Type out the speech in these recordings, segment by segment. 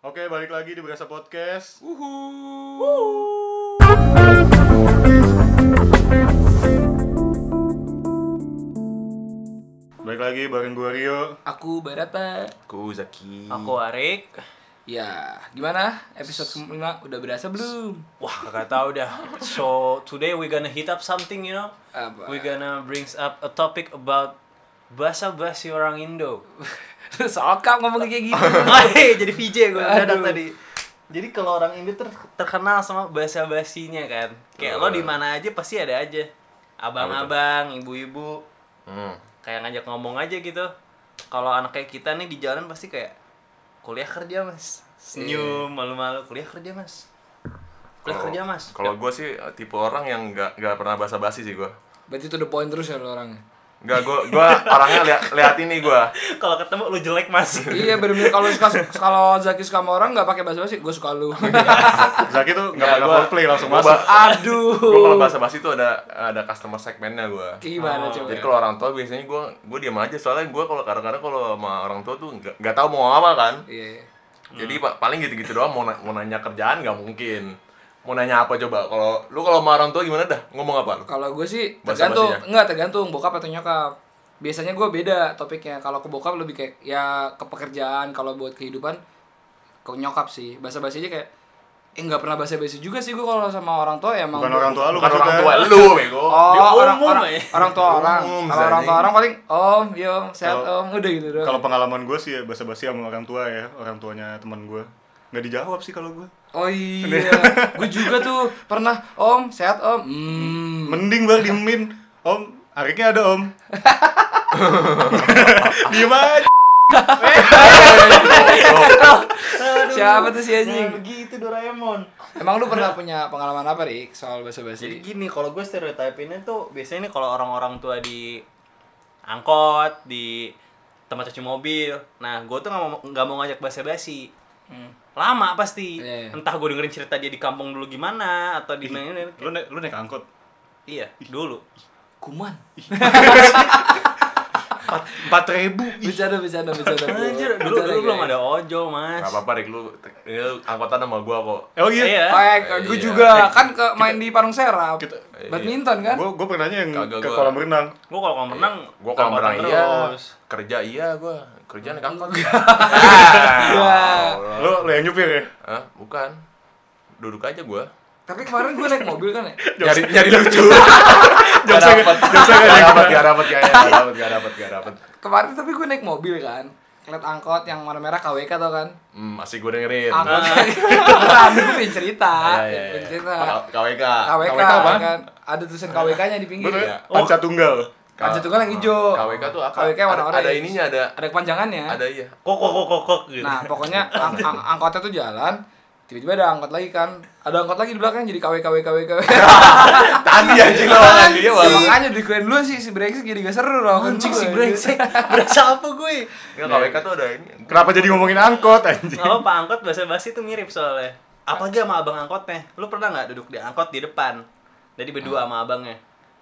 Oke, balik lagi di Berasa Podcast. Balik lagi bareng gua Rio. Aku Barata. Aku Zaki. Aku Arik. Ya, gimana? Episode kelima udah berasa belum? Wah, kagak tahu dah. So today we gonna hit up something, you know. Apa? We gonna brings up a topic about bahasa basi orang Indo. Sokap ngomong kayak gitu. Hai, jadi VJ gue dadak tadi. Jadi kalau orang Indo ter- terkenal sama bahasa basinya kan. Kayak lo di mana aja pasti ada aja. Abang-abang, ibu-ibu, Hmm. kayak ngajak ngomong aja gitu. Kalau anak kayak kita nih di jalan pasti kayak kuliah kerja mas senyum malu-malu kuliah kerja mas kuliah Kalau- kerja mas Kalau gue sih eh, tipe orang yang nggak nggak pernah basa-basi sih gue. Berarti itu the point terus ya lo orangnya. Nggak, gue gua orangnya lihat lihat ini gue. kalau ketemu lu jelek mas iya, bener-bener kalau suka kalau Zaki suka sama orang nggak pakai bahasa basi, gue suka lu. Zaki tuh nggak gua- foreplay langsung gua masuk. Aduh. Gue kalau basa-basi tuh ada ada customer segmennya gue. Gimana Oh, coba? Jadi kalau orang tua biasanya gue gue diam aja soalnya gue kalau kadang-kadang kalau sama orang tua tuh nggak nggak tahu mau apa kan. Iya. Jadi pa- paling gitu-gitu doang mau, na- mau nanya kerjaan nggak mungkin. Mau nanya apa coba? Kalau lu kalau sama orang tua gimana dah? Ngomong apa lu? Kalau gue sih Bahasa tergantung, enggak tergantung bokap atau nyokap. Biasanya gue beda topiknya. Kalau ke bokap lebih kayak ya ke pekerjaan, kalau buat kehidupan ke nyokap sih. Bahasa basi aja kayak eh nggak pernah bahasa basi juga sih gue kalau sama orang tua ya emang Bukan orang tua lu Bukan orang tua lu, bego. Oh, Dia orang, umum, orang, ya? orang tua orang. Kalau orang tua orang paling om, yo, sehat Kalau- om, udah gitu doang. Kalau pengalaman gue sih ya basa-basi sama orang tua ya, orang tuanya teman gue. Nggak dijawab sih kalau gue. Oh iya, gue juga tuh pernah om, sehat om. Hmm. Mending bang diemin. Om, Ariknya ada om. Diem aja. Siapa tuh si Nah, anjing? begitu Doraemon Emang lu pernah punya pengalaman apa Rik soal bahasa jadi basi? gini kalau gue stereotipinnya tuh biasanya nih kalau orang-orang tua di angkot di tempat cuci mobil nah gue tuh nggak mau nggak mau ngajak basa basi Hmm. Lama pasti Iya. entah gue dengerin cerita dia di kampung dulu gimana atau di mana Lu naik, lu naik angkot. iya dulu Kuman. Empat ribu. Bercanda, bercanda, bercanda. bro. Anjir, dulu dulu belum ada ojol mas Gak apa-apa, Rik. Lu, angkotan sama gua kok. Oh iya. iya Oh, eh, gue Iya. juga kan ke main di Parung Serap. Kita- Badminton kan? Gue gue pernahnya yang Kagak ke gua. kolam renang. gue kalau kalau menang Gua angkotan berang iya. terus. Kerja iya gua. Kerja naik angkot. Iya. Lu lu yang nyupir ya? Hah? Bukan. Duduk aja gua. Tapi kemarin gue naik mobil kan ya. Nyari nyari lucu. Gak dapet. jokesnya Gak dapet, gak dapet kayaknya. Gak dapet, gak dapet, gak dapet. Kemarin tapi gue naik mobil kan. Ngeliat angkot yang warna merah KWK tau kan? Hmm, masih gua dengerin. Angkot Beneran, gue pengen cerita. Iya, iya, Pengen iya. cerita. KWK. KWK, KWK kan. Ada tulisan KWK-nya di pinggir. Bener ya? Panca tunggal. Panca tunggal yang hijau. KWK tuh apa? KWK warna Ada- Ada orange. ininya, ada Ada kepanjangannya. ada iya. kok kok kok kok kok gitu Nah, pokoknya ang ang- angkotnya tuh jalan, tiba-tiba ada angkot lagi kan. Ada angkot lagi di belakang jadi KW KW KW KW. Tadi anjing lawan dia Ya, malah. makanya dikirain dulu sih si brengsek jadi gak seru loh. anjing si brengsek berasa apa gue Enggak KWK tuh ada ini. Kenapa jadi ngomongin angkot anjing? Nggak apa angkot bahasa basi tuh mirip soalnya apalagi sama abang angkotnya lu pernah nggak duduk di angkot di depan jadi berdua sama abangnya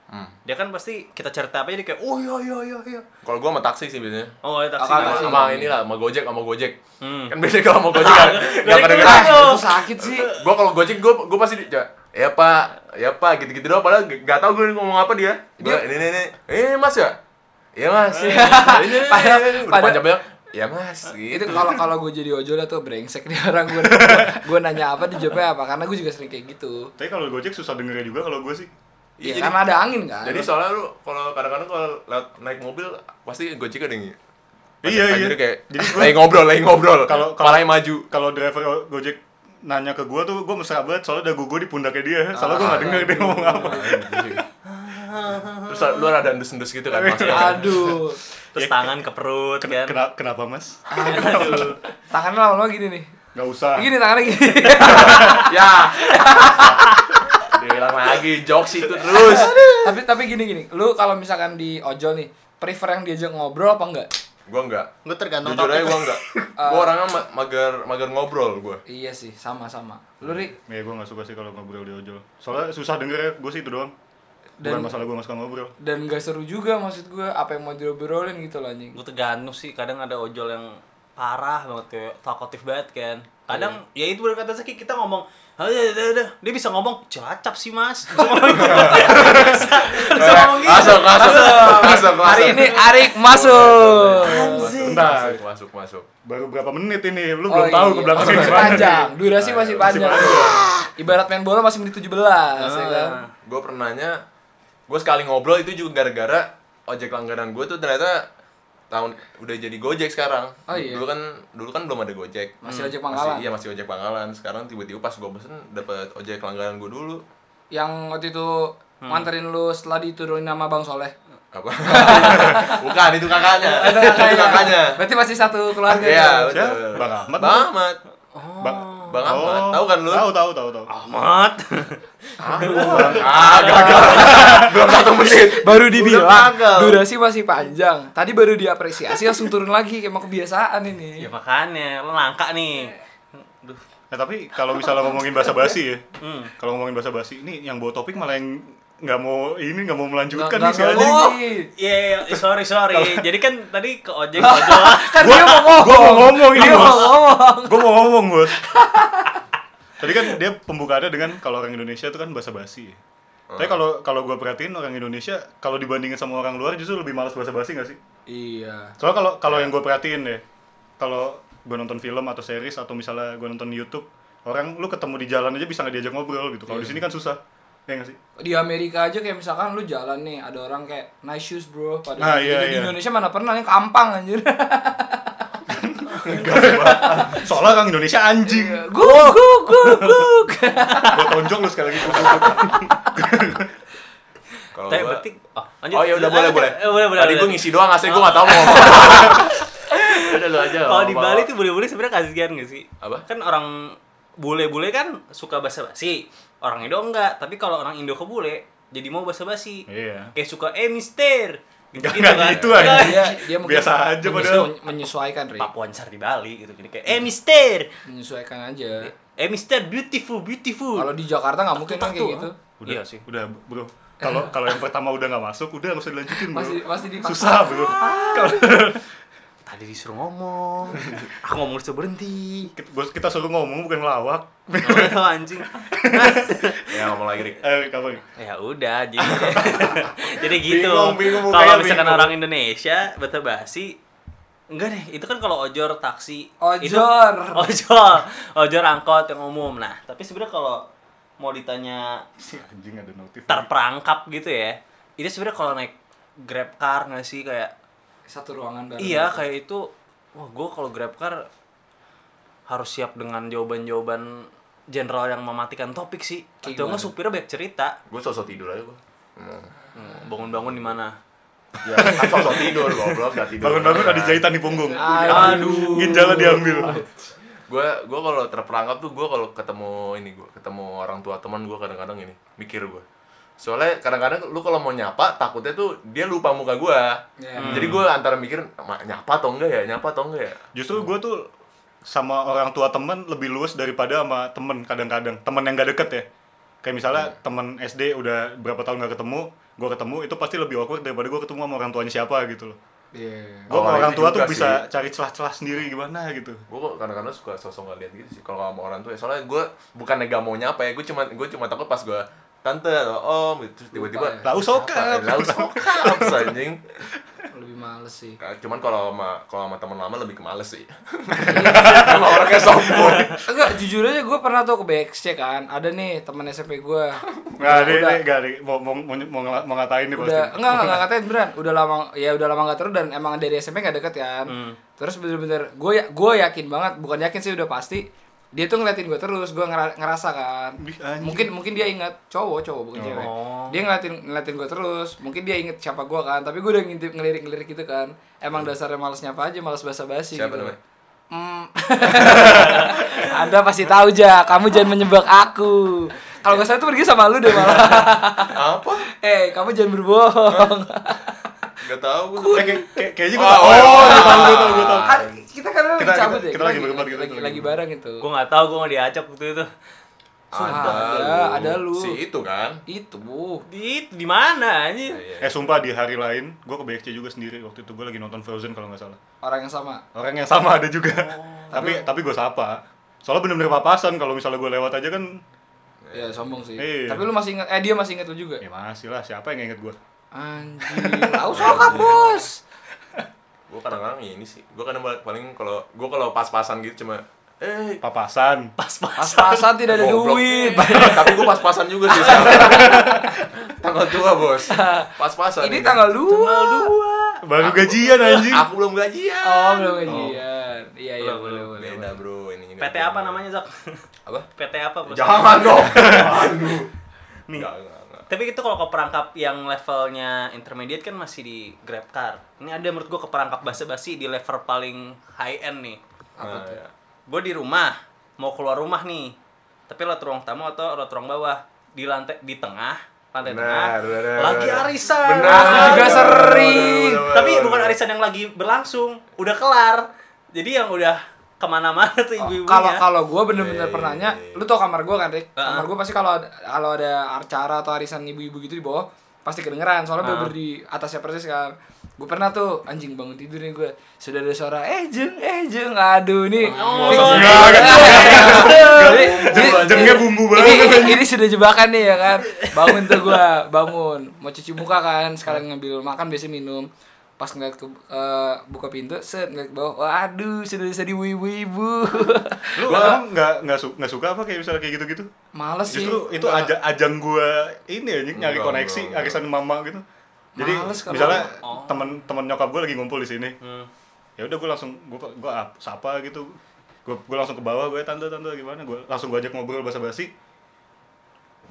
Hmm. dia kan pasti kita cerita apa aja dia kayak oh iya iya iya iya Kalau gua sama taksi sih biasanya. oh ya taksi Akal Sama, taksi. sama inilah, sama Gojek, sama Gojek. hmm. Kan biasanya kalau mau Gojek kan enggak. Ah, Ayo. itu sakit sih. Gua kalau Gojek gua gua pasti di, "Ja, ya Pak, ya Pak, gitu-gitu doang padahal gak tau gue ngomong apa dia. Gua, Dia- ini ini ini. Ini Mas ya? Iya Mas. Ini ini. ini. Padahal- Udah padahal- panjang banget. Ya Mas, gitu. Itu kalau kalau gue jadi ojol tuh brengsek nih orang gue gue nanya apa dijawabnya apa karena gue juga sering kayak gitu. Tapi kalau Gojek susah dengernya juga kalau gue sih. Iya, Iya, karena ada angin kan. Jadi soalnya lu kalau kadang-kadang kalau lewat naik mobil pasti Gojek ada yang Pas Iya, iya. kayak Jadi gua- lagi ngobrol, lagi ngobrol. Kalau- kalau- maju. Kalau driver Gojek nanya ke gue tuh gue mesra banget soalnya ada gugu di pundaknya dia soalnya gue gak denger dia ngomong apa Terus lu ada endus-endus gitu kan Mas. Aduh. terus Ya, tangan ke perut Ken- kan kena- kenapa mas? Aduh. Tangannya lama-lama gini nih. Gak usah Gini tangannya gini. ya. Dibilang lagi jokes itu terus. tapi tapi gini gini. Lu kalau misalkan di ojol nih, prefer yang diajak ngobrol apa enggak? Gua enggak. gue tergantung Jujur aja gua enggak. Gua orangnya ma- mager mager ngobrol gua. Iya sih, sama-sama. Lu Ri, Ya gue gak suka sih kalau ngobrol di ojol Soalnya susah denger ya, gue sih itu doang Bukan Dan- masalah gue gak suka ngobrol dan gak seru juga maksud gue apa yang mau diobrolin gitu loh anjing. gue tergantung sih kadang ada ojol yang parah banget kayak talkative banget kan kadang ya itu bener kata Zaki kita ngomong "Ah, ya, ya, ya." dia bisa ngomong celacap sih mas bisa ngomong gitu ngomong gitu Masuk, masuk, masuk. Hari ini Arik masuk. Bentar, Masuk, masuk, masuk. baru berapa menit ini? Lu Oh, belum tahu iya. ke belakangnya masih panjang. Durasi masih panjang. Ibarat main bola masih menit 17 ya kan. Gue pernahnya, gue sekali ngobrol itu juga gara-gara ojek langganan gue tuh ternyata tahun udah jadi Gojek sekarang. Oh, iya. Dulu kan dulu kan belum ada Gojek. Masih ojek pangkalan? Masih, iya masih ojek pangkalan. Sekarang tiba-tiba pas gue pesen dapet ojek langganan gue dulu. Yang waktu itu nganterin lu setelah diturunin nama Bang Soleh. Apa? Bukan, itu kakaknya. Ada itu kakaknya. Berarti masih satu keluarga. Iya, betul. Bang Ahmad? Bang Ahmad. Bang, Bang Ahmad. Tahu kan lu? Tahu, tahu, tahu, tahu. amat Ah, gagal. Belum satu menit. Baru dibilang durasi masih panjang. Tadi baru diapresiasi langsung turun lagi emang kebiasaan ini. ya makanya lo langka nih Duh. Nah, tapi kalau misalnya ngomongin bahasa basi ya, Hmm. kalau ngomongin bahasa basi ini yang bawa topik malah yang nggak mau ini nggak mau melanjutkan Nggak- nih si anjing. Oh. Iya, iya, iya, sorry, sorry. Jadi kan tadi ke ojek ojol kan dia mau ngomong. Gua mau ngomong ini, mau Bos. ngomong. Gue mau ngomong bos. Tadi kan dia pembukaannya dengan kalau orang Indonesia itu kan bahasa basi. ya. Tapi kalau kalau gue perhatiin orang Indonesia kalau dibandingin sama orang luar justru lebih malas bahasa basi nggak sih? Iya. Soalnya kalau kalau yang gue perhatiin deh, kalau gue nonton film atau series atau misalnya gue nonton YouTube, orang lu ketemu di jalan aja bisa nggak diajak ngobrol gitu. Kalau di sini kan susah, ya nggak sih? Di Amerika aja kayak misalkan lu jalan nih, ada orang kayak nice shoes bro pada Nah, gitu. iya, di iya. Indonesia mana pernah yang kampang anjir. Soalnya orang Indonesia anjing. Guk guk guk guk. gue tonjok lu sekali lagi. Kalau gua- berarti oh, lanjut. Oh ya udah boleh boleh. Eh, boleh boleh. Tadi boleh. gue ngisi doang asli gue nggak tahu mau ngomong. udah lu aja. Kalau di. Bali tuh bule-bule sebenarnya kasihan gak sih? Apa? Kan orang bule-bule kan suka basa-basi. Orang Indo enggak, tapi kalau orang Indo ke bule jadi mau basa-basi. Iya. Kayak suka eh mister. Gitu, gitu kan. gitu, anjing. dia dia mungkin Biasa aja padahal. menyesuaikan Ri. Pak Wansar di Bali gitu. Jadi kayak eh mister. Menyesuaikan aja. Eh mister beautiful beautiful. Kalau di Jakarta nggak mungkin kan kayak tuh, gitu. Udah, Iya sih. Udah, bro. Kalau kalau yang pertama udah nggak masuk, udah nggak usah dilanjutin, bro. Masih masih dipaksa. Susah, bro. Kalau Tadi disuruh ngomong. Aku ngomong disuruh berhenti. kita, bos kita suruh ngomong bukan ngelawak. Oh, anjing. Ya ngomong lagi Rik. Eh, kapan? ya udah jadi jadi gitu kalau misalkan bingung. orang Indonesia bata basi enggak deh itu kan kalau ojor taksi itu- Ojor. ojol ojor angkot yang umum nah tapi sebenarnya kalau mau ditanya Si anjing ada notif. terperangkap gitu ya itu sebenarnya kalau naik grab car nggak sih kayak Satu ruangan bareng. iya kayak itu wah gue kalau grab car harus siap dengan jawaban-jawaban general yang mematikan topik sih Kayak atau gimana? supirnya banyak cerita Gue sosok tidur aja gue. Hmm, bangun-bangun di mana Ya kan sosok tidur goblok gak tidur. Bangun-bangun ada jahitan di punggung. Aduh. Ginjalnya diambil. Gue gue kalau terperangkap tuh gue kalau ketemu ini gue ketemu orang tua teman gue kadang-kadang ini mikir gue. Soalnya kadang-kadang lu kalau mau nyapa takutnya tuh dia lupa muka gue. Iya. Jadi gue antara mikir "Ma- nyapa atau enggak ya, nyapa atau enggak ya. Justru gue tuh sama orang tua temen lebih luas daripada sama temen kadang-kadang. Temen yang gak deket ya. Kayak misalnya temen SD udah berapa tahun gak ketemu, gue ketemu itu pasti lebih awkward daripada gue ketemu sama orang tuanya siapa gitu loh. Iya. Gue Oh, sama orang tua tuh juga bisa sih. cari celah-celah sendiri gimana gitu. Gue kok kadang-kadang suka sosok gak lihat gitu sih kalau sama orang tua ya. Soalnya gue bukannya gak mau nyapa ya, gue cuma gue cuma takut pas gue tante atau om gitu terus tiba-tiba ya. Lau sokap. Lau sokap anjing. Lebih males sih. Cuman kalau sama kalau sama teman lama lebih ke males sih. Sama orangnya sombong. Enggak, jujur aja gue pernah tuh ke BXC kan. Ada nih teman SMP gue. Nggak, Udah- nih, nggak, nih. Mau, mau, mau, mau, ngatain nih udah enggak enggak enggak ngatain beneran udah lama ya udah lama nggak terus dan emang dari SMP nggak deket kan Hmm. terus bener-bener gue ya gue yakin banget bukan yakin sih udah pasti dia tuh ngeliatin gue terus gue ngera- ngerasa kan mungkin mungkin dia ingat cowok cowok bukan cewek Oh. dia ngeliatin ngeliatin gue terus mungkin dia inget siapa gue kan tapi gue udah ngintip ngelirik ngelirik gitu kan emang dasarnya males nyapa aja males basa basi Siapa gitu namanya? Hmm. Anda pasti tahu ja, kamu jangan menyebak aku. Kalau nggak salah tuh pergi sama lu deh malah. Apa? eh, kamu jangan berbohong. Gak tau gue. Eh, kayak- kayak- kayaknya gue Oh, tau. oh, Oh, oh, gue tau, oh, gue tau, gue tau. Ah, kita kan lagi Kita- cabut kita- ya. kita lagi berempat, kita lagi, bareng itu. gue nggak tahu gue nggak diajak waktu itu Ada, ada lu. Si itu kan. Itu, Bu. Di di mana anjir? Iya. Eh sumpah di hari lain, gue ke BXC juga sendiri waktu itu gue lagi nonton Frozen kalau nggak salah. Orang yang sama. Orang yang sama ada juga. tapi tapi gue sapa. Soalnya bener-bener papasan kalau misalnya gue lewat aja kan Ya, sombong sih. Iya. Tapi lu masih ingat eh dia masih ingat lu juga. ya masih lah siapa yang inget gue. Anjir, tahu sokap, Bos. Gue kadang-kadang ini sih. Gue kadang paling kalau gue kalau pas-pasan gitu cuma eh Papasan. Pas-pasan tidak ada Goblok. duit. Tapi gue pas-pasan juga sih tanggal tua bos. Pas-pasan. Ini tanggal 2. Baru gajian anjing. Aku belum gajian. Oh, belum gajian. Iya, iya, Belum, boleh, belum. boleh. Beda bro ini. ini. PT apa namanya, Zak? Apa? PT apa, Bos? Jangan dong. Nih. Enggak, enggak, enggak. Tapi itu kalau ke perangkap yang levelnya intermediate kan masih di Grab Car. Ini ada menurut gua ke perangkap basa-basi di level paling high end nih. Apa Nah, tuh? ya. Gue di rumah, mau keluar rumah nih. Tapi lewat ruang tamu atau lewat ruang bawah. Di lantai di tengah, lantai Benar, tengah. benar, lagi arisan. Benar. Aku juga benar, sering. benar, benar, Tapi benar, bukan arisan yang lagi berlangsung, udah kelar. Jadi yang udah ke mana-mana tuh Oh, ibu-ibunya. Kalau kalau gue bener-bener Iya, pernahnya, iya, iya. lu tau kamar gue kan, Rik? Heeh. Kamar gue pasti kalau ada, kalau ada acara atau arisan ibu-ibu gitu di bawah, pasti kedengeran. Soalnya Heeh. bener di atasnya persis kan. Gue pernah tuh anjing bangun tidur nih gue, sudah ada suara, eh jeng, eh jeng, aduh nih. Oh, Jadi- jadi- Jengnya bumbu ini, banget. ini, ini sudah jebakan nih ya kan bangun tuh gua bangun mau cuci muka kan sekalian ngambil makan biasa minum pas ngeliat ke eh, buka pintu set ngeliat ke bawah waduh sudah bisa ibu-ibu Lu emang nggak nggak su- nggak suka apa kayak misalnya kayak gitu-gitu? males sih Justru itu aja ajang gua ini anjing nyari Enggak, koneksi arisan mama gitu. Jadi Males misalnya Oh. temen-temen nyokap gua lagi ngumpul di sini. Hmm. Ya udah gua langsung gua gua ap- sapa gitu. Gua gua langsung ke bawah gue tante tante gimana? Gua langsung gua ajak ngobrol basa-basi.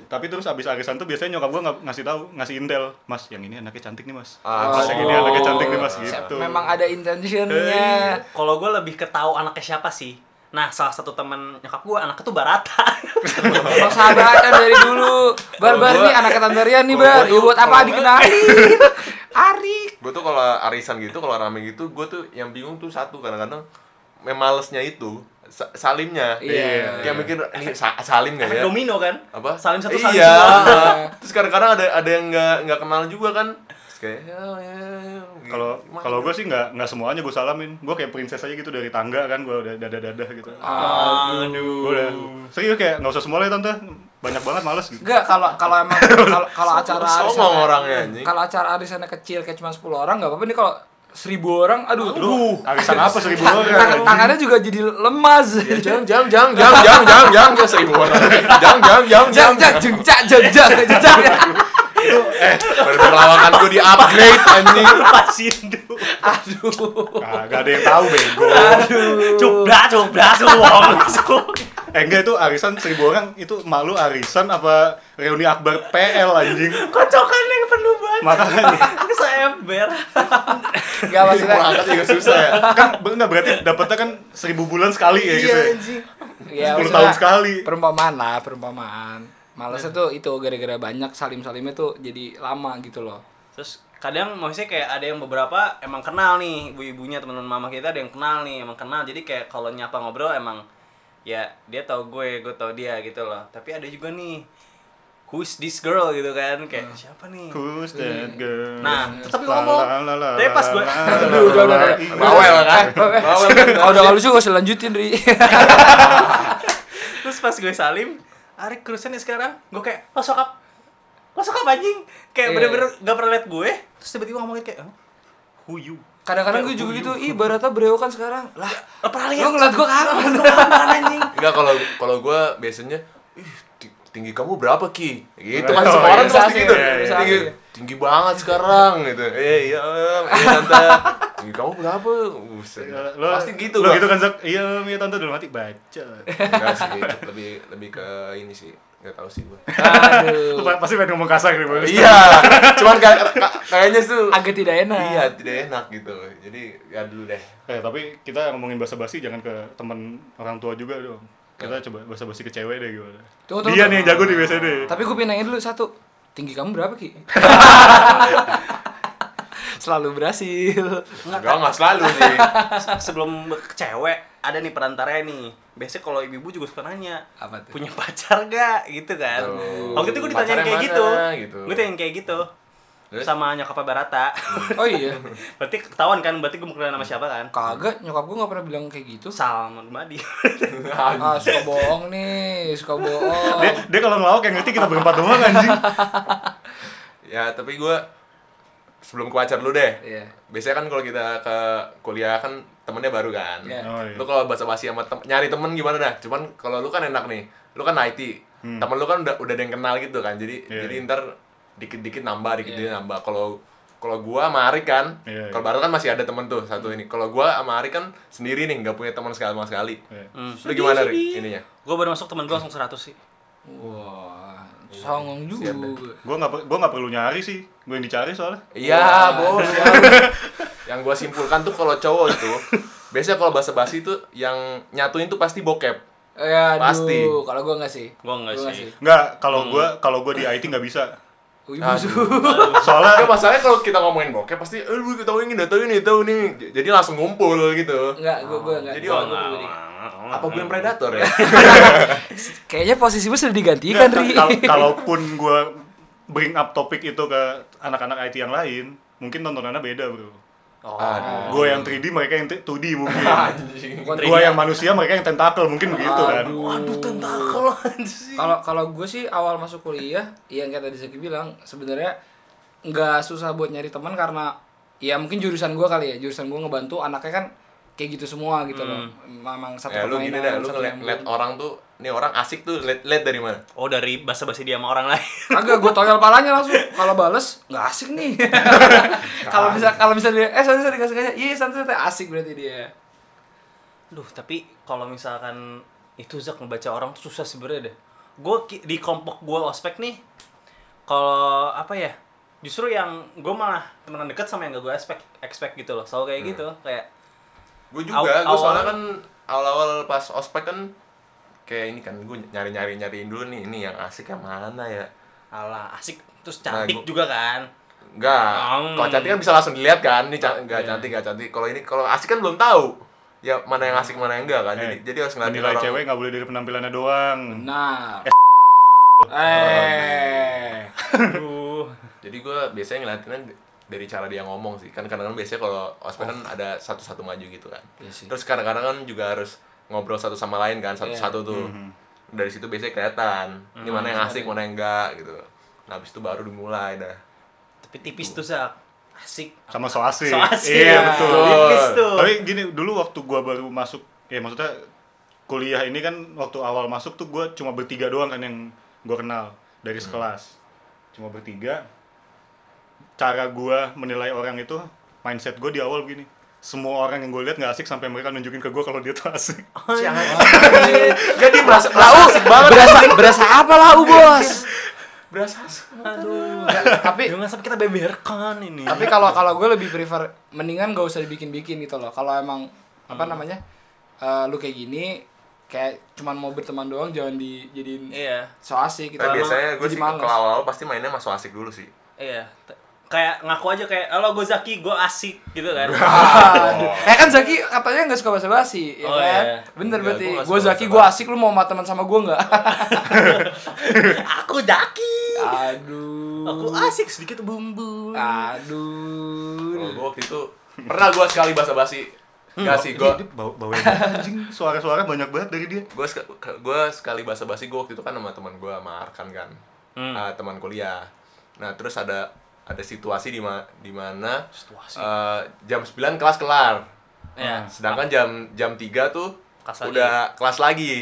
Tapi terus abis arisan tuh biasanya nyokap gua nggak ngasih tahu, ngasih intel, Mas, yang ini anaknya cantik nih, Mas. Mas, yang ini Oh. anaknya cantik nih, Mas, Se- gitu. memang ada intentionnya Kalau gue lebih ke tahu anaknya siapa sih. Nah, salah satu teman nyokap gue anaknya tuh Barata. Emang sahabatan dari dulu bar bar gua- nih anak Tanterian nih bar gua ya buat apa dikenalin Arik Gue tuh kalau arisan gitu, kalau rame gitu, gue tuh yang bingung tuh satu kadang-kadang memalesnya itu salimnya. Iya. Kayak mikir ini sa- salim nggak Efek ya? domino kan? Apa? Salim satu, salim iya. semua. Terus kadang-kadang ada ada yang nggak nggak kenal juga kan. Terus kayak ya, ya, ya, gitu. Kalau kalau gue sih nggak nggak semuanya gue salamin. Gue kayak princess aja gitu dari tangga kan, gue udah dada dada gitu. Aduh. Gue udah serius kayak nggak usah semua lah ya tante, banyak banget males gitu. Enggak, kalau kalau emang kalau kalau acara orangnya, anjing. Kalau acara arisannya kecil kayak cuma 10 orang enggak apa-apa nih kalau seribu orang, aduh, Lu arisan apa seribu Tang- orang? tangan- tangannya juga jadi lemas. Ya, jang jang jang jang jang jang jang jang seribu orang. Jang jang jang Jang jang. jang jeng jang jang jang jang. Bener-bener lawakan gue di upgrade anjing. Pasindu. Aduh. Ah, gak ada yang tahu bego. Aduh. Cubra, semua masuk. Eh enggak itu arisan seribu orang itu malu arisan apa reuni akbar PL anjing. Kocokan yang penuh banget. Makanya Seember. Enggak maksudnya. Berangkat juga susah ya. kan enggak berarti dapatnya kan seribu bulan sekali ya gitu. ya. anjing. Ya, 10 maksudnya tahun sekali. Perumpamaan lah, perumpamaan. Malesnya tuh itu gara-gara banyak salim-salimnya tuh jadi lama gitu loh. Terus kadang maksudnya kayak ada yang beberapa emang kenal nih ibu-ibunya teman-teman mama kita ada yang kenal nih emang kenal jadi kayak kalau nyapa ngobrol emang ya dia tahu gue gue tahu dia gitu loh tapi ada juga nih who's this girl gitu kan kayak siapa nih Who's that girl? Nah, tetap ngomong. Tapi pas gue- Aduh, udah, udah, udah. Bawel kan? Bawel? Kalau udah lucu gak usah lanjutin, Ri. terus pas gue salim Arik kerusuhan nih sekarang gue kayak lo sokap lo sokap anjing kayak Iya. bener-bener gak pernah liat gue terus tiba-tiba ngomongin kayak "Huh? who you Kadang-kadang gue juga gitu, ih Barata brewokan sekarang. Lah, lo pernah lo liat ngeliat gue kapan? kapan anjing Enggak kalau kalau gue biasanya ih tinggi kamu berapa ki? Gitu kan Oh, semua orang iya. tuh pasti gitu. biasa Tinggi, tinggi banget sekarang gitu. Eh iya iya tante. Tinggi kamu berapa? Buset. Lo, Pasti gitu Lo gua. gitu kan? Iya, iya tante dalam hati baca. Enggak sih, lebih lebih ke ini sih. Enggak tahu sih gue. Aduh. Pasti pengen ngomong kasar Bang. iya, cuman kayak ka- kayaknya tuh Agak tidak enak. iya tidak enak gitu. Jadi ya dulu deh. Eh, tapi kita ngomongin basa-basi jangan ke teman orang tua juga dong. Kita coba basa-basi ke cewek deh gimana. Tunggu, tunggu, Dia tunggu. nih yang jago di BSD. Tapi gue pengen nanya dulu satu. Tinggi kamu berapa, Ki? Selalu berhasil. Enggak enggak selalu sih. sebelum ke cewek ada nih perantaranya nih biasanya kalau ibu-ibu juga suka nanya Apa tuh? punya pacar gak gitu kan Oh. waktu itu gue ditanyain Pacarnya kayak mana? gitu, Gitu. gue ditanyain kayak gitu Terus? sama nyokapnya Barata Oh iya. berarti ketahuan kan berarti gue mau kenal nama siapa kan Kagak, nyokap gue gak pernah bilang kayak gitu. Salman Madi Ah, suka bohong nih, suka bohong. Dia, dia kalau ngelawak yang ngerti kita berempat doang anjing. ya tapi gue sebelum ke pacar lu deh Iya. biasanya kan kalau kita ke kuliah kan temennya baru kan Iya. Oh, iya. lu kalau bahasa basi sama tem nyari temen gimana dah cuman kalau lu kan enak nih lu kan IT temen lu kan udah udah ada yang kenal gitu kan jadi Hmm. Iya, jadi iya. ntar dikit dikit nambah dikit Iya. dikit nambah kalau kalau gua sama Arik kan Iya, kalau iya. baru kan masih ada temen tuh satu ini kalau gua sama Arik kan sendiri nih nggak punya teman sekali sama sekali Iya. Hmm. lu gimana Rik ininya gue baru masuk temen gue langsung 100 sih Wah, songong juga. Siap deh. Gue nggak per- gua nggak perlu nyari sih. Gue yang dicari soalnya. Iya, bos. ya. yang gua simpulkan tuh kalau cowok itu biasanya kalau bahasa basi tuh yang nyatuin tuh pasti bokep. Ya, Pasti. kalau gue enggak sih. Gua enggak Gua sih. Nggak, kalau gue kalau gue di IT nggak bisa. Aduh. Soalnya Enggak masalahnya kalau kita ngomongin bokep pasti, eh lu tahu ini, tahu ini, tahu ini. Jadi langsung ngumpul gitu. Enggak, gue gue enggak. Jadi Gua- orang gua nggak pribadi. mau. Apa gue yang predator ya? Kayaknya posisimu sudah digantikan, nggak, Ri. kal- kalaupun gue bring up topik itu ke anak-anak IT yang lain, mungkin tontonannya beda bro. Oh. Aduh. Gue yang 3D, mereka yang 2D mungkin. Gue yang manusia, mereka yang tentakel mungkin begitu kan. Aduh. Waduh tentakel anjir. Kalau kalau gue sih awal masuk kuliah, yang kayak tadi Zaki bilang, sebenarnya nggak susah buat nyari teman karena ya mungkin jurusan gue kali ya, jurusan gue ngebantu anaknya kan kayak gitu semua gitu loh. Memang satu Ya lu gini dah, lu satu ngeliat orang tuh, nih orang asik tuh, liat, liat dari mana? Oh dari basa-basi dia sama orang lain. Kagak, gue toyol palanya langsung. Kalau bales, nggak asik nih. Kalau bisa kalau bisa dia, eh santai santai kasih iya santai santai asik berarti dia. Duh, tapi kalau misalkan itu Zak ngebaca orang tuh susah sebenarnya deh. Gue di kelompok gue ospek nih, kalau apa ya, justru yang gue malah temenan deket sama yang gak gue expect, expect gitu loh. Selalu kayak gitu, kayak Gue juga, Aw- gue soalnya kan awal-awal pas ospek kan kayak ini kan gue nyari-nyari nyariin dulu nih ini yang asik yang mana ya ala asik terus Nah, cantik gua- juga kan. Enggak, Hmm. kalau cantik kan bisa langsung dilihat kan, ini can- enggak Iya. cantik, enggak cantik. Kalau ini kalau asik kan belum tahu. Ya mana yang asik mana yang enggak kan. Jadi Eh, jadi harus ngeliatin orang. cewek nggak boleh dari penampilannya doang. Nah. Eh. Eh. Jadi gue biasanya ngeliatinnya dari cara dia ngomong sih. Kan kadang-kadang biasanya kalau ospek kan ada satu-satu maju gitu kan. Iya sih. Terus kadang-kadang kan juga harus ngobrol satu sama lain kan, satu-satu tuh. Mhm. Dari situ biasanya kelihatan. Ini mana yang asik, mana yang enggak gitu. Nah, habis itu baru dimulai dah. Tapi tipis tuh Zak. Asik. Sama so asik. So asik. Iya Ya. betul. Tipis tuh. Tapi gini dulu waktu gua baru masuk, ya maksudnya kuliah ini kan waktu awal masuk tuh gua cuma bertiga doang kan yang gua kenal dari sekelas. Cuma bertiga. Cara gua menilai orang itu mindset gua di awal begini. Semua orang yang gue lihat nggak asik sampai mereka nunjukin ke gua kalau dia tuh asik. Jadi merasa merasa asik banget. Berasa berasa apa lau, Bos? Berasa asik. Aduh. tapi Jangan sampai kita beberkan ini. tapi kalau kalau gue lebih prefer mendingan gak usah dibikin-bikin gitu loh. Kalau emang apa namanya? eh, lu kayak gini kayak cuman mau berteman doang jangan dijadiin Iya. so asik gitu. Tapi Emang biasanya gue sih kalau awal-awal pasti mainnya masuk asik dulu sih. Iya. Kayak ngaku aja kayak, halo gue Zaki, gue asik gitu kan. Aduh. Eh kan Zaki katanya nggak suka basa-basi, ya Oh, kan? iya. Bener Enggak, berarti. Gue Zaki, gue asik, lu mau sama teman sama gue nggak? Aku Zaki. Aduh. Aku asik sedikit bumbu. Aduh. Kalau gue waktu itu pernah gue sekali basa-basi. Enggak sih, gue bawa bawain anjing suara-suara banyak banget dari dia. gue gue sekali basa-basi gue waktu itu kan sama teman gue sama Arkan kan Hmm. Ah, teman kuliah nah terus ada ada situasi di ma di mana Situasi. eh, jam 9 kelas kelar Iya. sedangkan jam jam 3 tuh Kelas lagi. udah kelas lagi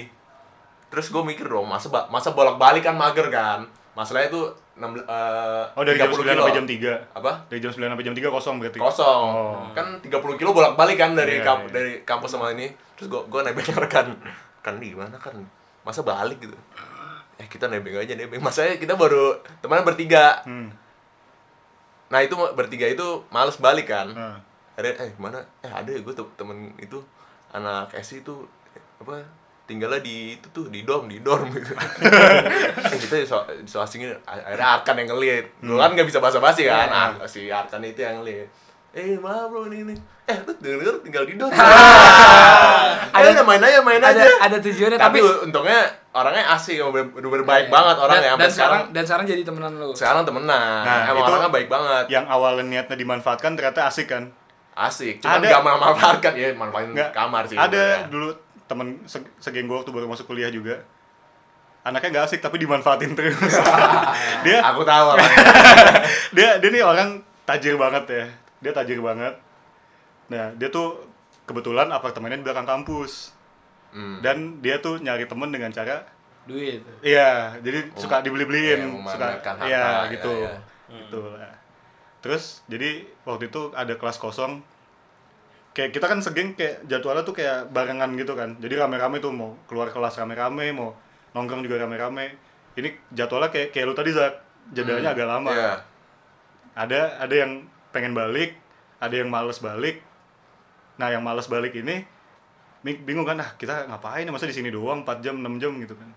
terus gue mikir dong masa ba- masa bolak-balik kan mager kan masalahnya itu 6 eh, Oh dari jam 30 9 kilo. sampai jam 3. apa Dari jam 9 sampai jam 3 kosong berarti. kosong Oh. kan 30 kilo bolak-balik kan dari Iya, kamp- iya. dari kampus sama ini terus gua gua nebeng rekan kan di mana kan masa balik gitu eh kita nebeng aja nebeng masanya kita baru teman bertiga Hmm. Nah itu bertiga itu males balik kan. Nah. ada eh mana? Eh ada ya gue temen itu anak SI itu apa tinggalnya di itu tuh di dorm di dorm. Gitu eh, kita so, so asingin akhirnya Arkan yang ngeliat gue kan nggak bisa basa basi kan ah, si Arkan itu yang ngeliat eh maaf bro ini ini. Eh lu denger tinggal tidur Ada- ada main aja main ada aja. ada tujuannya tapi, tapi, untungnya orangnya asik bener bener baik Iya. banget orang dan, ya dan sekarang sekarang dan sekarang jadi temenan lu? Sekarang temenan. Nah, emang itu- orangnya baik banget. yang awalnya niatnya dimanfaatkan ternyata asik kan? Asik cuman Ada- gak memanfaatkan. Ya manfaatin Nggak, kamar sih ada dulu temen se- segeng gue waktu baru masuk kuliah juga. Anaknya nggak asik tapi dimanfaatin terus. Dia aku tahu orangnya. Dia dia nih orang tajir banget ya dia tajir banget. Nah dia tuh kebetulan apartemennya di belakang kampus. Hmm. dan dia tuh nyari temen dengan cara duit. Iya jadi Oh, suka dibeli-beliin iya, suka harta, iya iya, gitu. iya. gitu lah. Terus jadi waktu itu ada kelas kosong. Kayak kita kan segeng kayak jadwalnya tuh kayak barengan gitu kan. Jadi rame-rame tuh mau keluar kelas rame-rame mau nongkrong juga rame-rame. Ini jadwalnya kayak kayak lu tadi Zak. Jadwalnya agak lama. Iya. ada ada yang pengen balik ada yang males balik. Nah yang males balik ini bingung kan ah kita ngapain? Ya masa di sini doang 4 jam 6 jam gitu kan.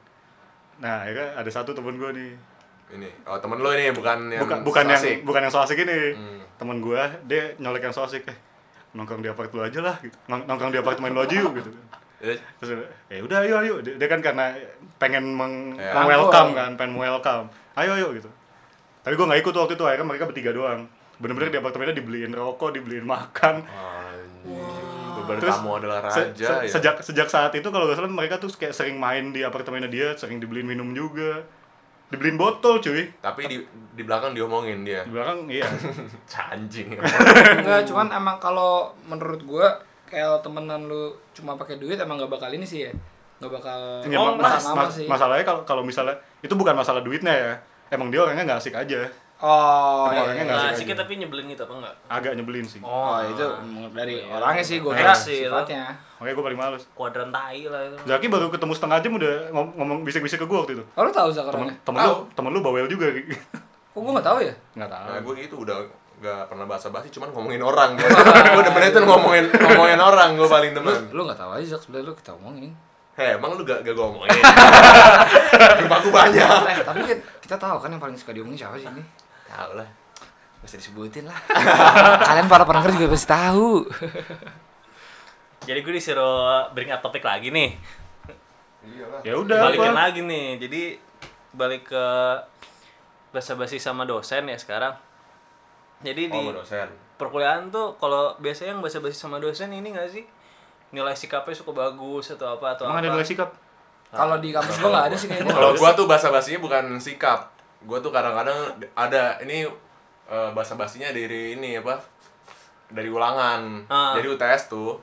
Nah akhirnya ada satu temen gue nih. Ini oh temen lo ini bukan yang bukan bukan yang asik. bukan yang so asik ini. Hmm. temen gue dia nyolek yang so asik eh nongkrong di apart lu aja lah gitu. Nong- nongkrong di apartemen lu aja yuk gitu. Kan Eh, terus ya udah ayo ayo. Dia, dia kan karena pengen meng, Ya. welcome kan pengen welcome ayo ayo gitu. Tapi gue nggak ikut waktu itu akhirnya mereka bertiga doang bener-bener di apartemennya dibeliin rokok dibeliin makan Anjing. Beban Terus, kamu adalah Se- raja se- ya. sejak sejak saat itu kalau gak salah mereka tuh kayak sering main di apartemennya dia sering dibeliin minum juga dibeliin botol cuy Tapi di di belakang diomongin dia. di belakang iya Anjing. enggak cuman emang kalau menurut gua kayak temenan lu cuma pakai duit emang gak bakal ini sih ya nggak bakal Ya, oh, ma- mas, mas- sih masalahnya kalau kalau misalnya itu bukan masalah duitnya ya emang dia orangnya nggak asik aja oh iya, orangnya iya. nggak Nah, asik sih tapi nyebelin gitu apa enggak? agak nyebelin sih oh itu dari Iya. orangnya sih gua Ex kira sih itu. sifatnya makanya gue paling males Kuadran tai lah itu. Zaki baru ketemu setengah jam udah ngom- ngomong bisik-bisik ke gue waktu itu oh lu tahu Zak temen orangnya temen lu temen lu bawel juga kok gua nggak tahu ya nggak tahu Nah, gue gitu udah gak pernah basa-basi, cuman ngomongin orang. gue udah bener tuh ngomongin ngomongin orang gue paling lu temen. lu nggak tahu aja Zak sebenarnya lu kita omongin Heh, emang lu gak, gak gue omongin? Rumahku banyak. eh tapi kita tahu kan yang paling suka diomongin siapa sih ini Tahu lah. Gak usah disebutin lah kalian para pendengar juga pasti tahu Jadi gue disuruh bring up topik lagi nih. Iyalah. ya udah Balikin apa lagi nih. Jadi balik ke basa-basi sama dosen ya sekarang. Jadi di Oh, sama dosen. perkuliahan tuh kalau biasanya yang basa-basi sama dosen ini gak sih? Nilai sikapnya suka bagus atau apa atau emang apa? ada nilai sikap kalau di kampus gua nggak ada sih kayaknya Kalau gua tuh basa-basinya bukan sikap. Gua tuh kadang-kadang ada ini eh, basa-basinya dari ini apa? Dari ulangan. Ah. Jadi UTS tuh.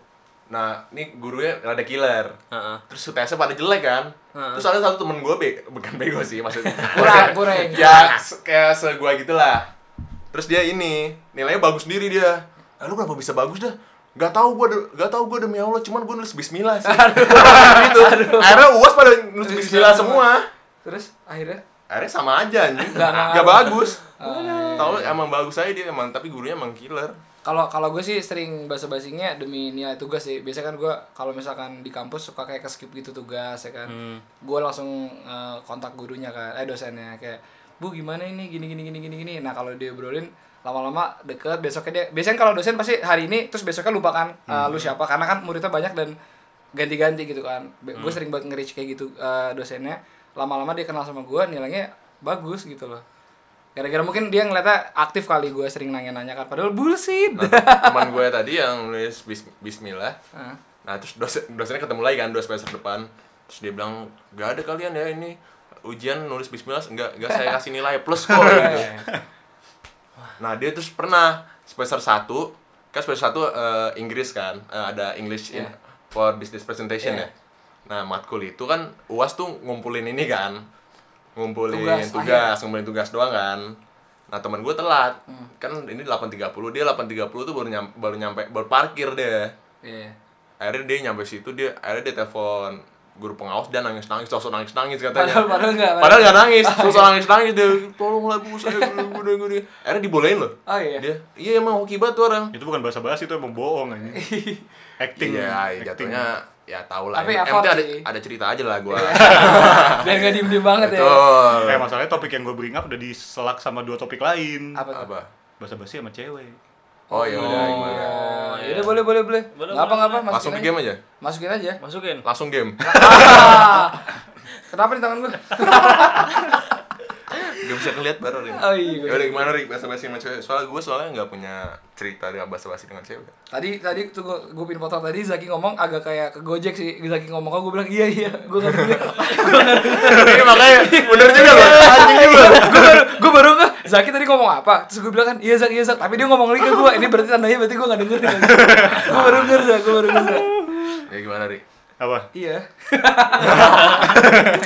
Nah, ini gurunya rada killer. Heeh. Terus UTS-nya pada jelek kan. Ah. Terus ada satu temen gue be bukan bego sih maksudnya. kurang kurang ya se- kayak se gua gitulah. Terus dia ini nilainya bagus sendiri dia. Eh, lu kenapa bisa bagus dah? Gak tau gue, gak tau gue demi Allah, cuman gue nulis Bismillah sih. gitu. Akhirnya uas pada nulis Bismillah semua. terus akhirnya Akhirnya sama aja anjing. Nggak, nggak Gak bagus. Oh, iya. Tahu emang bagus aja dia emang, tapi gurunya emang killer. kalau kalau gue sih sering basa basinya demi nilai tugas sih biasanya kan gue kalau misalkan di kampus suka kayak ke skip gitu tugas ya kan Hmm. gue langsung eh, kontak gurunya kan eh dosennya kayak bu gimana ini gini gini gini gini gini nah kalau dia obrolin lama-lama deket besoknya dia biasanya kalau dosen pasti hari ini terus besoknya lupakan eh, lu siapa karena kan muridnya banyak dan ganti-ganti gitu kan. Gue sering banget nge-reach kayak gitu eh, dosennya. Lama-lama dia kenal sama gue nilainya bagus gitu loh. Gara-gara mungkin dia ngeliatnya aktif kali gue sering nanya-nanya kan. Padahal bullshit. Nah, teman gue tadi yang nulis bis- Bismillah, Hah? Nah terus dosen dosennya ketemu lagi kan dua semester depan. Terus dia bilang gak ada kalian ya ini ujian nulis Bismillah enggak enggak saya kasih nilai plus kok. Gitu. Nah dia terus pernah semester 1 kan semester 1 Inggris kan eh, ada English in, Iya. For business presentation Iya. ya. Nah matkul itu kan UAS tuh ngumpulin ini kan ngumpulin Tugas, tugas, ngumpulin tugas doang kan. Nah teman gue telat Hmm. kan ini 8.30 dia 8.30 tuh baru nyampe baru nyampe baru parkir deh Iya. akhirnya dia nyampe situ dia akhirnya dia telepon guru pengawas dan nangis nangis sosok nangis nangis katanya Padahal padahal enggak. padahal nggak nangis sosok nangis nangis dia tolonglah bu saya gini gini akhirnya dibolehin loh Oh iya. dia iya emang hoki banget tuh orang itu bukan bahasa basi itu emang bohong aja acting iya acting. jatuhnya ya tau lah Tapi effort ada ada cerita aja lah gua Biar enggak diem-diem banget ya. betul eh masalahnya topik yang gue bring up udah diselak sama dua topik lain Apa tuh? apa bahasa basi sama cewek Oh ya udah gimana? Oh, iya. yaudah boleh boleh boleh. Boleh, Nggak apa boleh, nggak apa. Langsung masukin game aja. Masukin aja. Masukin. Langsung game. Kenapa di tangan gue? Gak bisa ngeliat baru nih. Oh iya. Ya udah gimana Rik bahasa basi sama cewek? Soalnya gue soalnya nggak punya cerita dengan bahasa basi dengan cewek. Tadi tadi tuh gue gue pin potong tadi Zaki ngomong agak kayak ke Gojek sih. Zaki ngomong kok gue bilang iya iya. Gue nggak denger. Iya makanya bener juga loh. Anjing juga. gue baru gue baru nggak Zaki tadi ngomong apa terus gue bilang kan iya Zak iya Zak tapi dia ngomong lagi ke gue ini berarti tandanya berarti gue nggak denger nih gue baru denger Zak gue baru denger. Ya gimana Rik? Apa? iya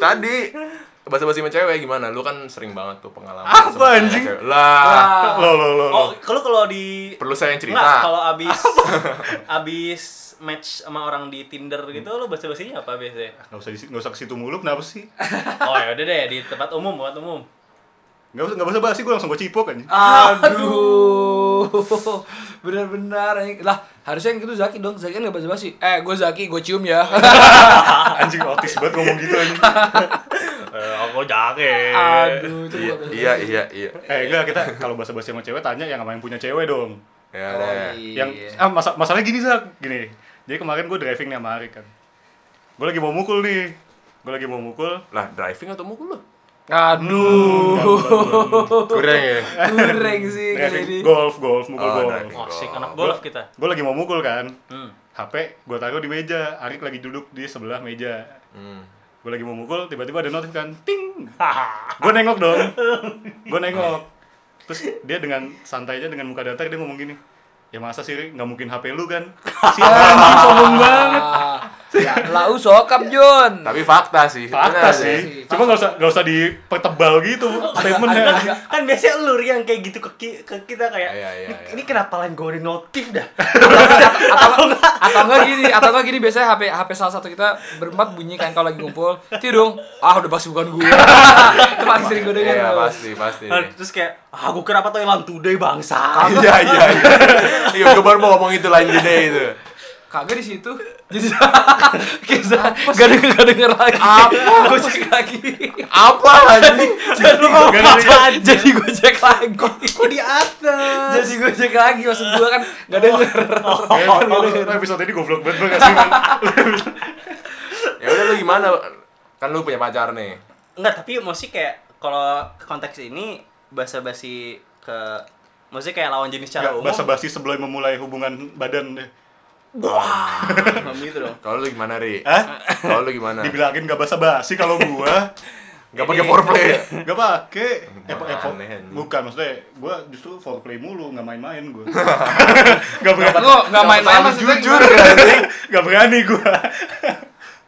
Tadi bahasa basi sama cewek gimana? Lu kan sering banget tuh pengalaman. Apa, anjing? Lah. Lo lo lo. Oh, kalau kalau di Perlu saya yang cerita. kalau abis abis match sama orang di Tinder gitu lo bahasa basinya apa biasanya? Nggak usah di, nggak usah ke situ mulu kenapa sih? Oh ya udah deh di tempat umum, tempat umum. Nggak usah nggak usah bahas sih gue langsung gue cipok aja. aduh benar-benar lah harusnya yang gitu Zaki dong Zaki kan nggak basa basi eh gue Zaki gue cium ya Anjing otis banget ngomong gitu anjing. Eh, aku jaket. aduh Iya, iya, iya, iya. Eh enggak kita kalau bahasa basi sama cewek tanya yang main punya cewek dong. Ya Oh, deh. iya. Yang ah masa masalahnya gini Zak, gini. Jadi kemarin gue driving nih sama Arik kan. Gue lagi mau mukul nih. Gue lagi mau mukul. Lah, driving atau mukul lu? aduh Kurang ya. kurang sih ini golf, golf, mukul Oh, golf. driving. Oh, asik anak golf kita. Gue lagi mau mukul kan. Hmm. HP gue taruh di meja. Arik lagi duduk di sebelah meja. Hmm. Gue lagi mau mukul, tiba-tiba ada notif kan. Ting. gue nengok dong. Gue nengok. Terus dia dengan santai aja dengan muka datar dia ngomong gini. Ya masa sih nggak mungkin HP lu kan? Si anjing sombong banget. Ya lau sokap John Tapi fakta sih. Fakta Bener sih. sih. Cuma nggak usah nggak usah dipertebal gitu statementnya. kan biasanya lu Ri, yang kayak gitu ke, ki- ke kita kayak Iya, iya, "Ini- iya. ini kenapa lain gue udah notif dah atau atau enggak gini atau enggak gini biasanya HP HP salah satu kita berempat bunyi kan kalau lagi ngumpul tidur dong ah udah pasti bukan gue itu paling sering gue denger Iya, pasti, pasti. Nah, terus kayak ah gue kira apa tuh Elan Today bangsa Iya, iya, iya. Iya, gue baru mau ngomong itu lain gede itu. kagak di situ jadi gak denger gak denger lagi Apa? gue cek lagi Apa anjing? jadi gue jadi gue cek lagi kok di atas jadi gue cek lagi maksud gue kan gak denger Kayak episode ini goblok banget banget sih. kan? Ya udah lu gimana? Kan lu punya pacar nih. Enggak, tapi mesti kayak kalau konteks ini basa-basi ke maksudnya kayak lawan jenis secara umum. Bahasa basi sebelum memulai hubungan badan deh. Wah, gitu dong. Kalau lu gimana, Ri? Hah? Kalau lu gimana? Dibilangin gak basa basi kalau gua Gak pakai foreplay. gak pake. Eh, eh, bukan maksudnya gua justru foreplay mulu nggak main-main gua. gak berani. Lu gak main-main maksudnya jujur? Gak berani gua.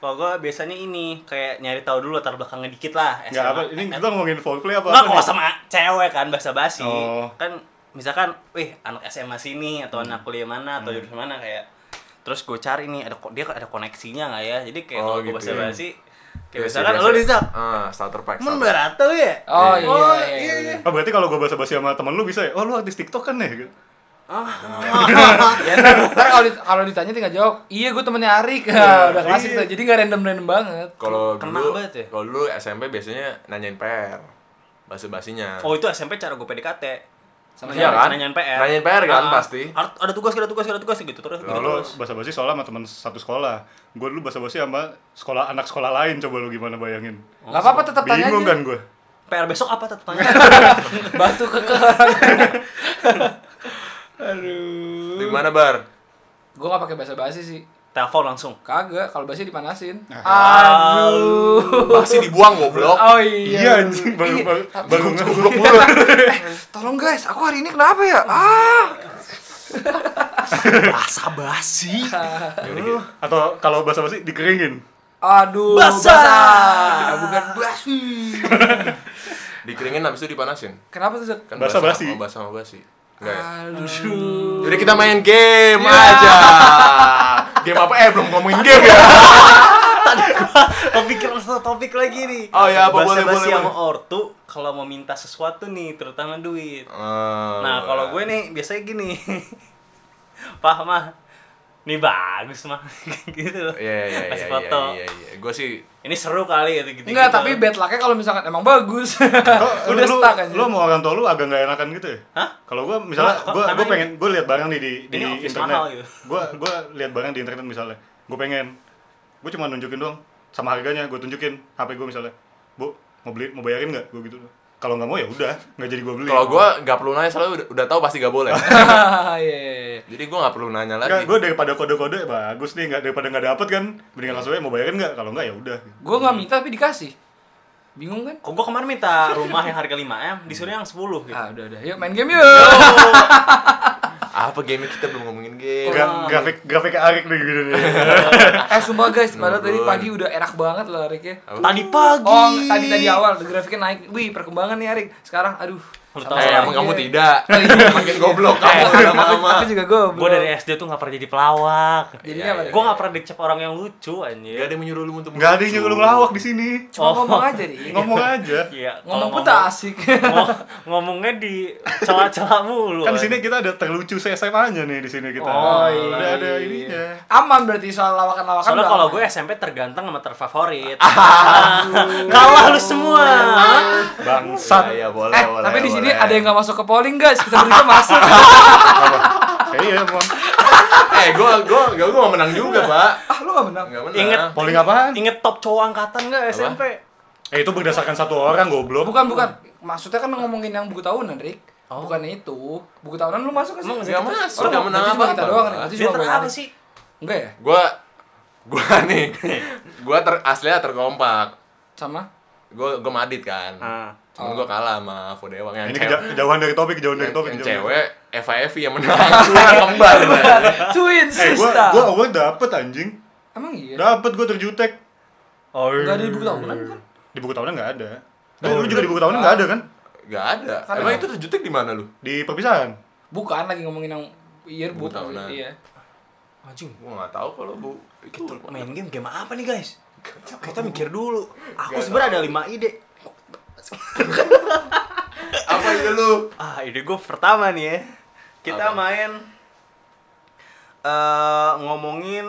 Kalau gue biasanya ini kayak nyari tahu dulu latar belakangnya dikit lah. Nggak apa. Ini kita ngomongin foreplay apa? Enggak apa kalau sama cewek kan bahasa basi. Oh. Kan misalkan, wih anak SMA sini atau anak kuliah mana atau Hmm. jurusan mana kayak terus gue cari nih ada dia ada koneksinya nggak ya jadi kayak Oh, kalau gue gitu bahasa ya. basi kayak Biasa, misalkan biasa. lo di Zak Ah, starter pack. men pack. berato ya oh iya Oh, iya iya, iya Oh berarti kalau gua bahasa basi sama temen lu bisa ya? Oh lu artis TikTok kan ya? Gitu. ya ntar, ntar kalau kalau ditanya tinggal jawab iya gue temennya Arik Iya, udah klasik iya. tuh jadi nggak random random banget Kalau dulu, banget ya? kalau dulu SMP biasanya nanyain PR. Bahasa basinya. oh itu SMP cara gue PDKT sama Iya siapa? kan? nanyain PR Nanyain PR kan, Ah, pasti. ada- tugas ada tugas ada tugas gitu terus gitu terus bahasa basi soalnya sama teman satu sekolah. Gua dulu bahasa basi sama sekolah anak sekolah lain coba lu gimana bayangin. nggak apa apa tetap tanya Bingung kan gua. PR besok apa tetap tanya batu ke aduh Di mana, Bar? gue nggak pakai bahasa basi sih telepon langsung kagak kalau basi dipanasin Ah. aduh Masih dibuang goblok. oh iya Iya anjing baru baru baru Goblok mulu. tolong guys aku hari ini kenapa ya ah bahasa basi atau kalau bahasa basi dikeringin. aduh Basah. basah. bukan basi Dikeringin habis itu dipanasin. kenapa tuh? Kan Basa basi. Basa basi. Enggak ya? aduh Jadi kita main game Iya. aja. Game apa? Eh, belum ngomongin game ya. topik topik lagi nih Oh, ya, apa? Boleh, boleh, sama ortu kalau mau minta sesuatu nih terutama duit Oh, nah kalau gue nih biasanya gini pah mah nih bagus mah gitu Iya, iya, iya, kasih iya, foto iya, iya. gue sih Ini seru kali gitu gitu. Enggak, tapi bad luck-nya kalau misalkan emang bagus. Kok Udah lu, stuck aja. lu mau orang tua lu agak nggak enakan gitu ya? Hah? Kalau gua misalnya gua ini- pengen gua lihat barang nih di di Ini office internet. mahal gitu. Gua gua lihat barang di internet misalnya. Gua pengen gua cuma nunjukin doang sama harganya gua tunjukin HP gua misalnya. Bu, mau beli mau bayarin nggak? Gua gitu. Kalau nggak mau ya udah, nggak jadi gua beli. kalau gue nggak perlu nanya soalnya udah, udah tahu pasti gak boleh Iya, iya, iya. Jadi gue nggak perlu nanya Enggak, lagi gue daripada kode-kode bagus nih, nggak daripada nggak dapet kan, mendingan langsung aja mau bayarin nggak? Kalau nggak ya udah. Gue nggak minta tapi dikasih. Bingung kan? Kok gua kemarin minta rumah yang harga 5 m disuruh yang 10 gitu. Ah, udah udah. Yuk main game yuk. apa game kita belum ngomongin game Gra- grafik grafiknya Arik nih gitu nih. eh sumpah guys, padahal tadi pagi udah enak banget loh Ariknya. Tadi pagi. Oh, tadi tadi awal grafiknya naik. Wih, perkembangan nih Arik. Sekarang aduh. Tahu eh emang kamu tidak Oh, iya. makin goblok kamu Aku, lama-lama aku juga goblok. Gua dari SD tuh gak pernah jadi pelawak. Iya, apa? iya. Gua gak pernah dicap orang yang lucu anjir. Gak ada yang menyuruh lu untuk Nggak ada yang nyuruh lu ngelawak di sini. Cuma Oh. ngomong aja nih. Ngomong aja. Iya, Ngomong pun tak asik. ngomong- ngomongnya di celah-celah mulu. Kan di sini kita ada terlucu se SMA-nya nih di sini kita. Oh, iya. Udah ada ininya. Aman berarti soal lawakan-lawakan. Soalnya kalau gue SMP terganteng sama terfavorit. Kalah lu semua. Bangsat. ya boleh Eh, boleh tapi di sini boleh. ada yang nggak masuk ke polling guys. Kita berikan masuk. Eh, iya, emang. eh gue gue gue gue gak menang juga pak ah, lu nggak menang. nggak menang Ingat Polling apaan? Inget top cowok angkatan gak SMP? Eh, itu berdasarkan satu orang goblok. Bukan, bukan. Maksudnya kan ngomongin yang buku tahunan, Rick. Bukan itu. Buku tahunan lu masuk kan sih? Emang Nggak masuk, Oh, nggak menang apa-apa. kita doang nih. Dia apa sih? Enggak ya? gue gue nih gue ter aslinya terkompak Sama? Gue gue madit kan Ah. cuman gue kalah sama Fodewang yang Ini cewek keja- kejauhan dari topik, kejauhan dari yang, topik. yang cewek Eva Evi yang menang gue kembar Twin Eh, gua sister. gua awal dapet anjing. Emang iya? Dapet gua terjutek. Oh, Enggak ada di buku tahunan kan? Di buku tahunan nggak ada. Lu, lu juga di buku tahunan nggak ada kan? Gak ada Kan emang itu terjutek di mana lu Di perpisahan. Bukan lagi ngomongin yang Buku yearbook. tahunan. Iya. anjing gue nggak tahu kalau bu itu main game game apa nih guys? Kita mikir dulu. Aku sebenarnya ada 5 ide. apa itu lu Ah, ide gue pertama nih ya. Kita Apa? main eh ngomongin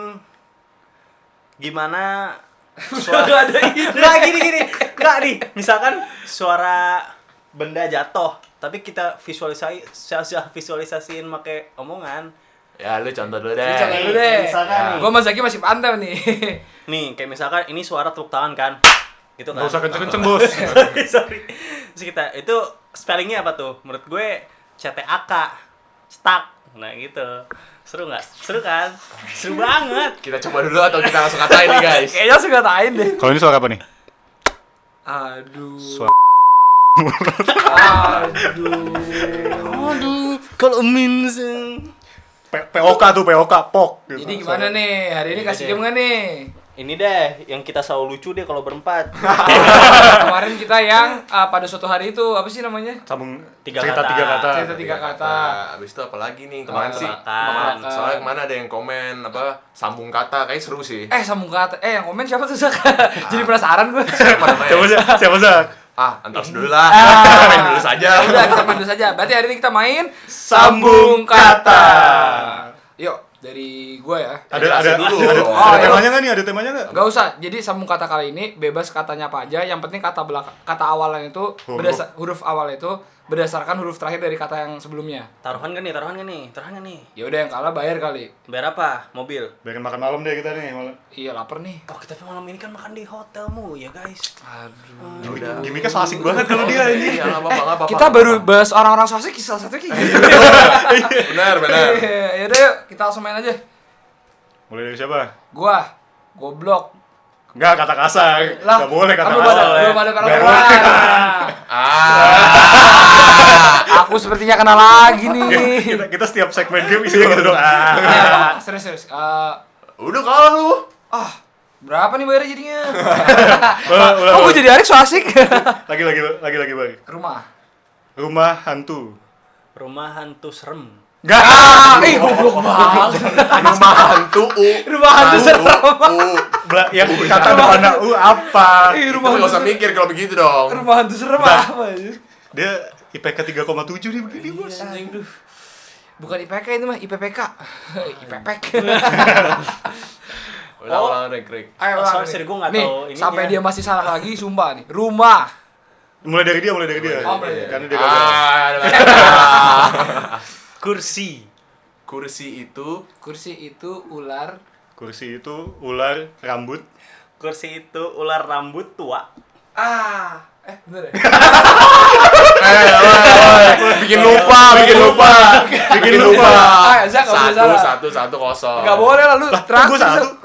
gimana Suara ada ide. Nggak gini gini. Nggak nih. Misalkan suara benda jatuh, tapi kita visualisasi visualisasiin pakai omongan. Ya lu contoh dulu deh Ini contoh dulu deh. misalkan nih. Gua sama Zaki masih pantau nih. Nih, kayak misalkan ini suara tepuk tangan kan. Gitu kan. Gak usah kenceng-kenceng, Bos. sorry, sorry. Terus kita itu spellingnya apa tuh? Menurut gue CTAK stuck. Nah gitu. Seru nggak? Seru kan? Seru banget. kita coba dulu atau kita langsung katain nih guys Kayaknya suka tain deh. Kalau ini suara apa nih? Aduh. Suara Aduh. Aduh, kalau P- POK tuh, POK, POK. gitu. Jadi gimana nih? Hari ini kasih game nih? ini deh yang kita selalu lucu deh kalau berempat. Kemarin kita yang ah, pada suatu hari itu apa sih namanya? Sambung Tiga cerita kata. tiga kata. Cerita tiga kata. abis itu apa lagi nih kemarin Oh, sih makan. soalnya ke mana ada yang komen apa sambung kata kayak seru sih Eh sambung kata. Eh yang komen siapa tuh Zak? Jadi penasaran gue. apa namanya Siapa sih? Siapa sih? Ah antar dulu lah Ah. main dulu saja Udah kita main dulu saja. Berarti hari ini kita main Sambung kata. Yuk dari gua ya. Ada ada dulu. ada, Oh, ada temanya nggak nih? Ada temanya nggak? Gak usah. Jadi sambung kata kali ini bebas katanya apa aja. Yang penting kata belakang kata awalnya itu Huruf. berdasar huruf awal itu berdasarkan huruf terakhir dari kata yang sebelumnya. Taruhan kan nih, taruhan kan nih, taruhan kan nih. Ya udah yang kalah bayar kali. Bayar apa? Mobil. Biarin makan malam deh kita nih malam. Iya lapar nih. Oh, kita malam ini kan makan di hotelmu ya, guys. Aduh. Ya udah Gimiknya so asik banget kalau dia ini. Iya, nggak apa-apa, Kita baru bahas orang-orang sosok kisah satu kayak gitu. benar benar Ya udah yuk kita langsung main aja. Mulai dari siapa? Gua goblok. Enggak kata kasar. Lah, Enggak boleh kata belum kasar. ada belum ada perempuan. ah Aku sepertinya kenal lagi nih. kita kita setiap segmen game isinya gitu dong. Ah. Ya, serius serius. Eh, udah kalah lu ah, berapa nih bayarnya jadinya? Kok gue jadi Arik so asik? Lagi lagi lagi lagi balik. Rumah. Rumah hantu. Rumah hantu serem. Enggak. Ah, ih goblok banget. rumah hantu u Rumah hantu serem. yang kata depannya u apa? Ih, rumah hantu usah mikir kalau begitu dong Rumah hantu serem apa? Dia IPK 3,7 nih begini, Bos. Aduh. Bukan IPK itu mah IPPK. IPPK. Ulang Oh. ulang Rick Rick. Ayo Oh, sorry, nggak nih, tahu ininya. sampai dia masih salah lagi, sumpah nih. Rumah. Mulai dari dia, mulai dari dia. Oh, Karena dia gagal. Ah, ada- Kursi. kursi itu Kursi itu ular. Kursi itu ular rambut. Kursi itu ular rambut tua. Ah, eh bener ya? bikin lupa, bikin lupa, bikin lupa. Ah, Zak, nggak boleh Satu, satu, satu kosong. Gak boleh lah lu Lah, terakhir. satu.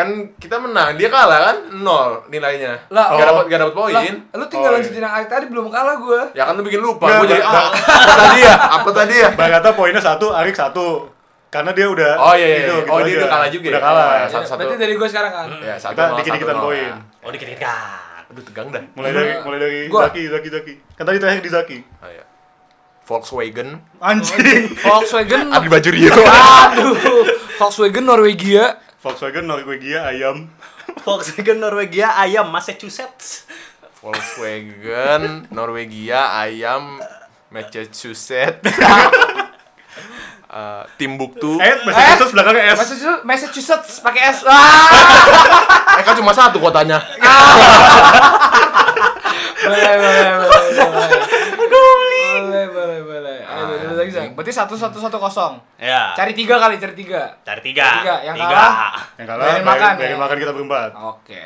Kan kita menang, dia kalah kan nol nilainya. Lah, gak oh. dapat gak dapat poin. Lah, lu tinggal Oh, iya. lanjutin yang tadi belum kalah gue. Ya kan lu bikin lupa, gue jadi Bang. ah, apa tadi ya? Apa tadi ya? Barata poinnya satu, Arik satu. Karena dia udah Oh, iya, iya. gitu, gitu Oh, dia aja. udah kalah juga ya? Udah kalah. Oh, ya. Ya, Satu-satu. Berarti dari gue sekarang kan. Ya, satu Kita satu nol. poin. Oh, dikit kan. Aduh, tegang dah. Mulai dari mulai dari Gua. Zaki, Zaki, Zaki. Kan tadi terakhir di Zaki. Oh, iya. Volkswagen, Anjing. Volkswagen. Adi Baju Rio. Aduh, Volkswagen Norwegia. Volkswagen Norwegia ayam. Volkswagen Norwegia ayam Massachusetts. Volkswagen, Norwegia, ayam, Massachusetts, Eh, Timbuktu. Eh, Massachusetts belakangnya S. Massachusetts, Massachusetts pakai S. Ah. Eh kan cuma satu kotanya. boleh, boleh. Boleh, boleh, boleh. Lagi, Zak. Berarti satu, satu, satu kosong. Ya. Cari tiga kali, cari tiga. Cari tiga. Tiga, yang tiga. kalah. Yang kalah Bayarin makan, bayarin ya? makan kita berempat. Oke.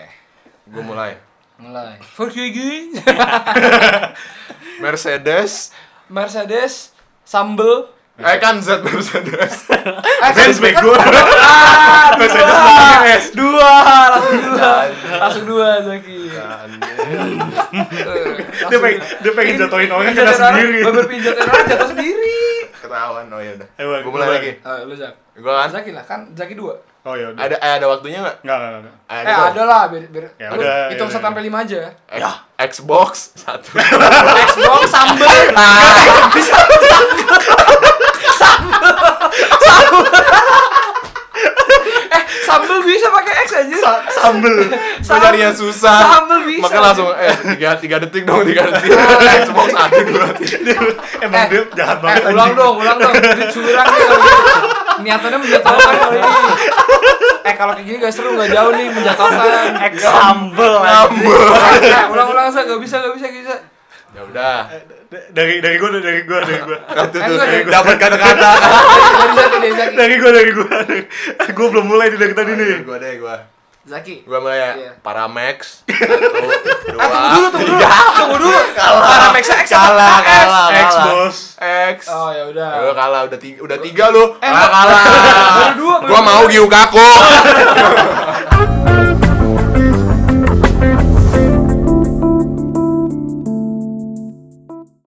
Gue mulai. Mulai. Volkswagen. Mercedes. Mercedes, sambel. Eh kan Z Mercedes. Eh, Benz bego. Ah, Mercedes dua. langsung dua. Langsung dua, Zaki. Dia pengen dia pengen jatuhin orang kena sendiri. Baru pinjatin orang jatuh sendiri. Ketahuan. Oh ya udah. Bang, Gue mulai lagi. Ayo, lu Zak. Gue kan Zaki lah, kan Zaki dua. Oh ya udah. ada eh, ada waktunya nggak? Enggak, enggak, enggak. Ada Eh, ada lah, biar, biar Ya udah, hitung ya satu udah. sampai lima aja. X- Xbox satu. Xbox sambel. Eh, sambel bisa pakai X aja. Sa- Sambel. Nyarinya susah. Sambel bisa. Makanya langsung eh tiga tiga detik dong tiga detik. Xbox dua tiga. Dia- Emang Eh, dia jahat Eh, banget ulang anjing. dong, ulang dong. Ini curang nih gitu. Niatannya menjatuhkan kali ini. Eh, kalau kayak gini gak seru, gak jauh nih menjatuhkan. X sambel. Ngambek. Eh, ulang-ulang saya gak bisa, gak bisa, gak bisa. Ya udah. D- Dari dari gua dari gua dari gua. Eh, enggak, dari- dapat kata-kata. Dari Zaki, dari gua gua. Gua belum mulai nih dari tadi nih. Gue deh gue. Zaki. Gue mulai ya. Iya. Paramex. Satu, dua, Ah, tunggu dulu, tunggu dulu. Tunggu dulu. Kalah. Paramex X. Kalah, X. kalah, X bos. X. Oh, ya udah. Lu kalah udah tiga, udah tiga lu. Eh, kalah kalah. baru dua, baru Gua mau Gyu Kako.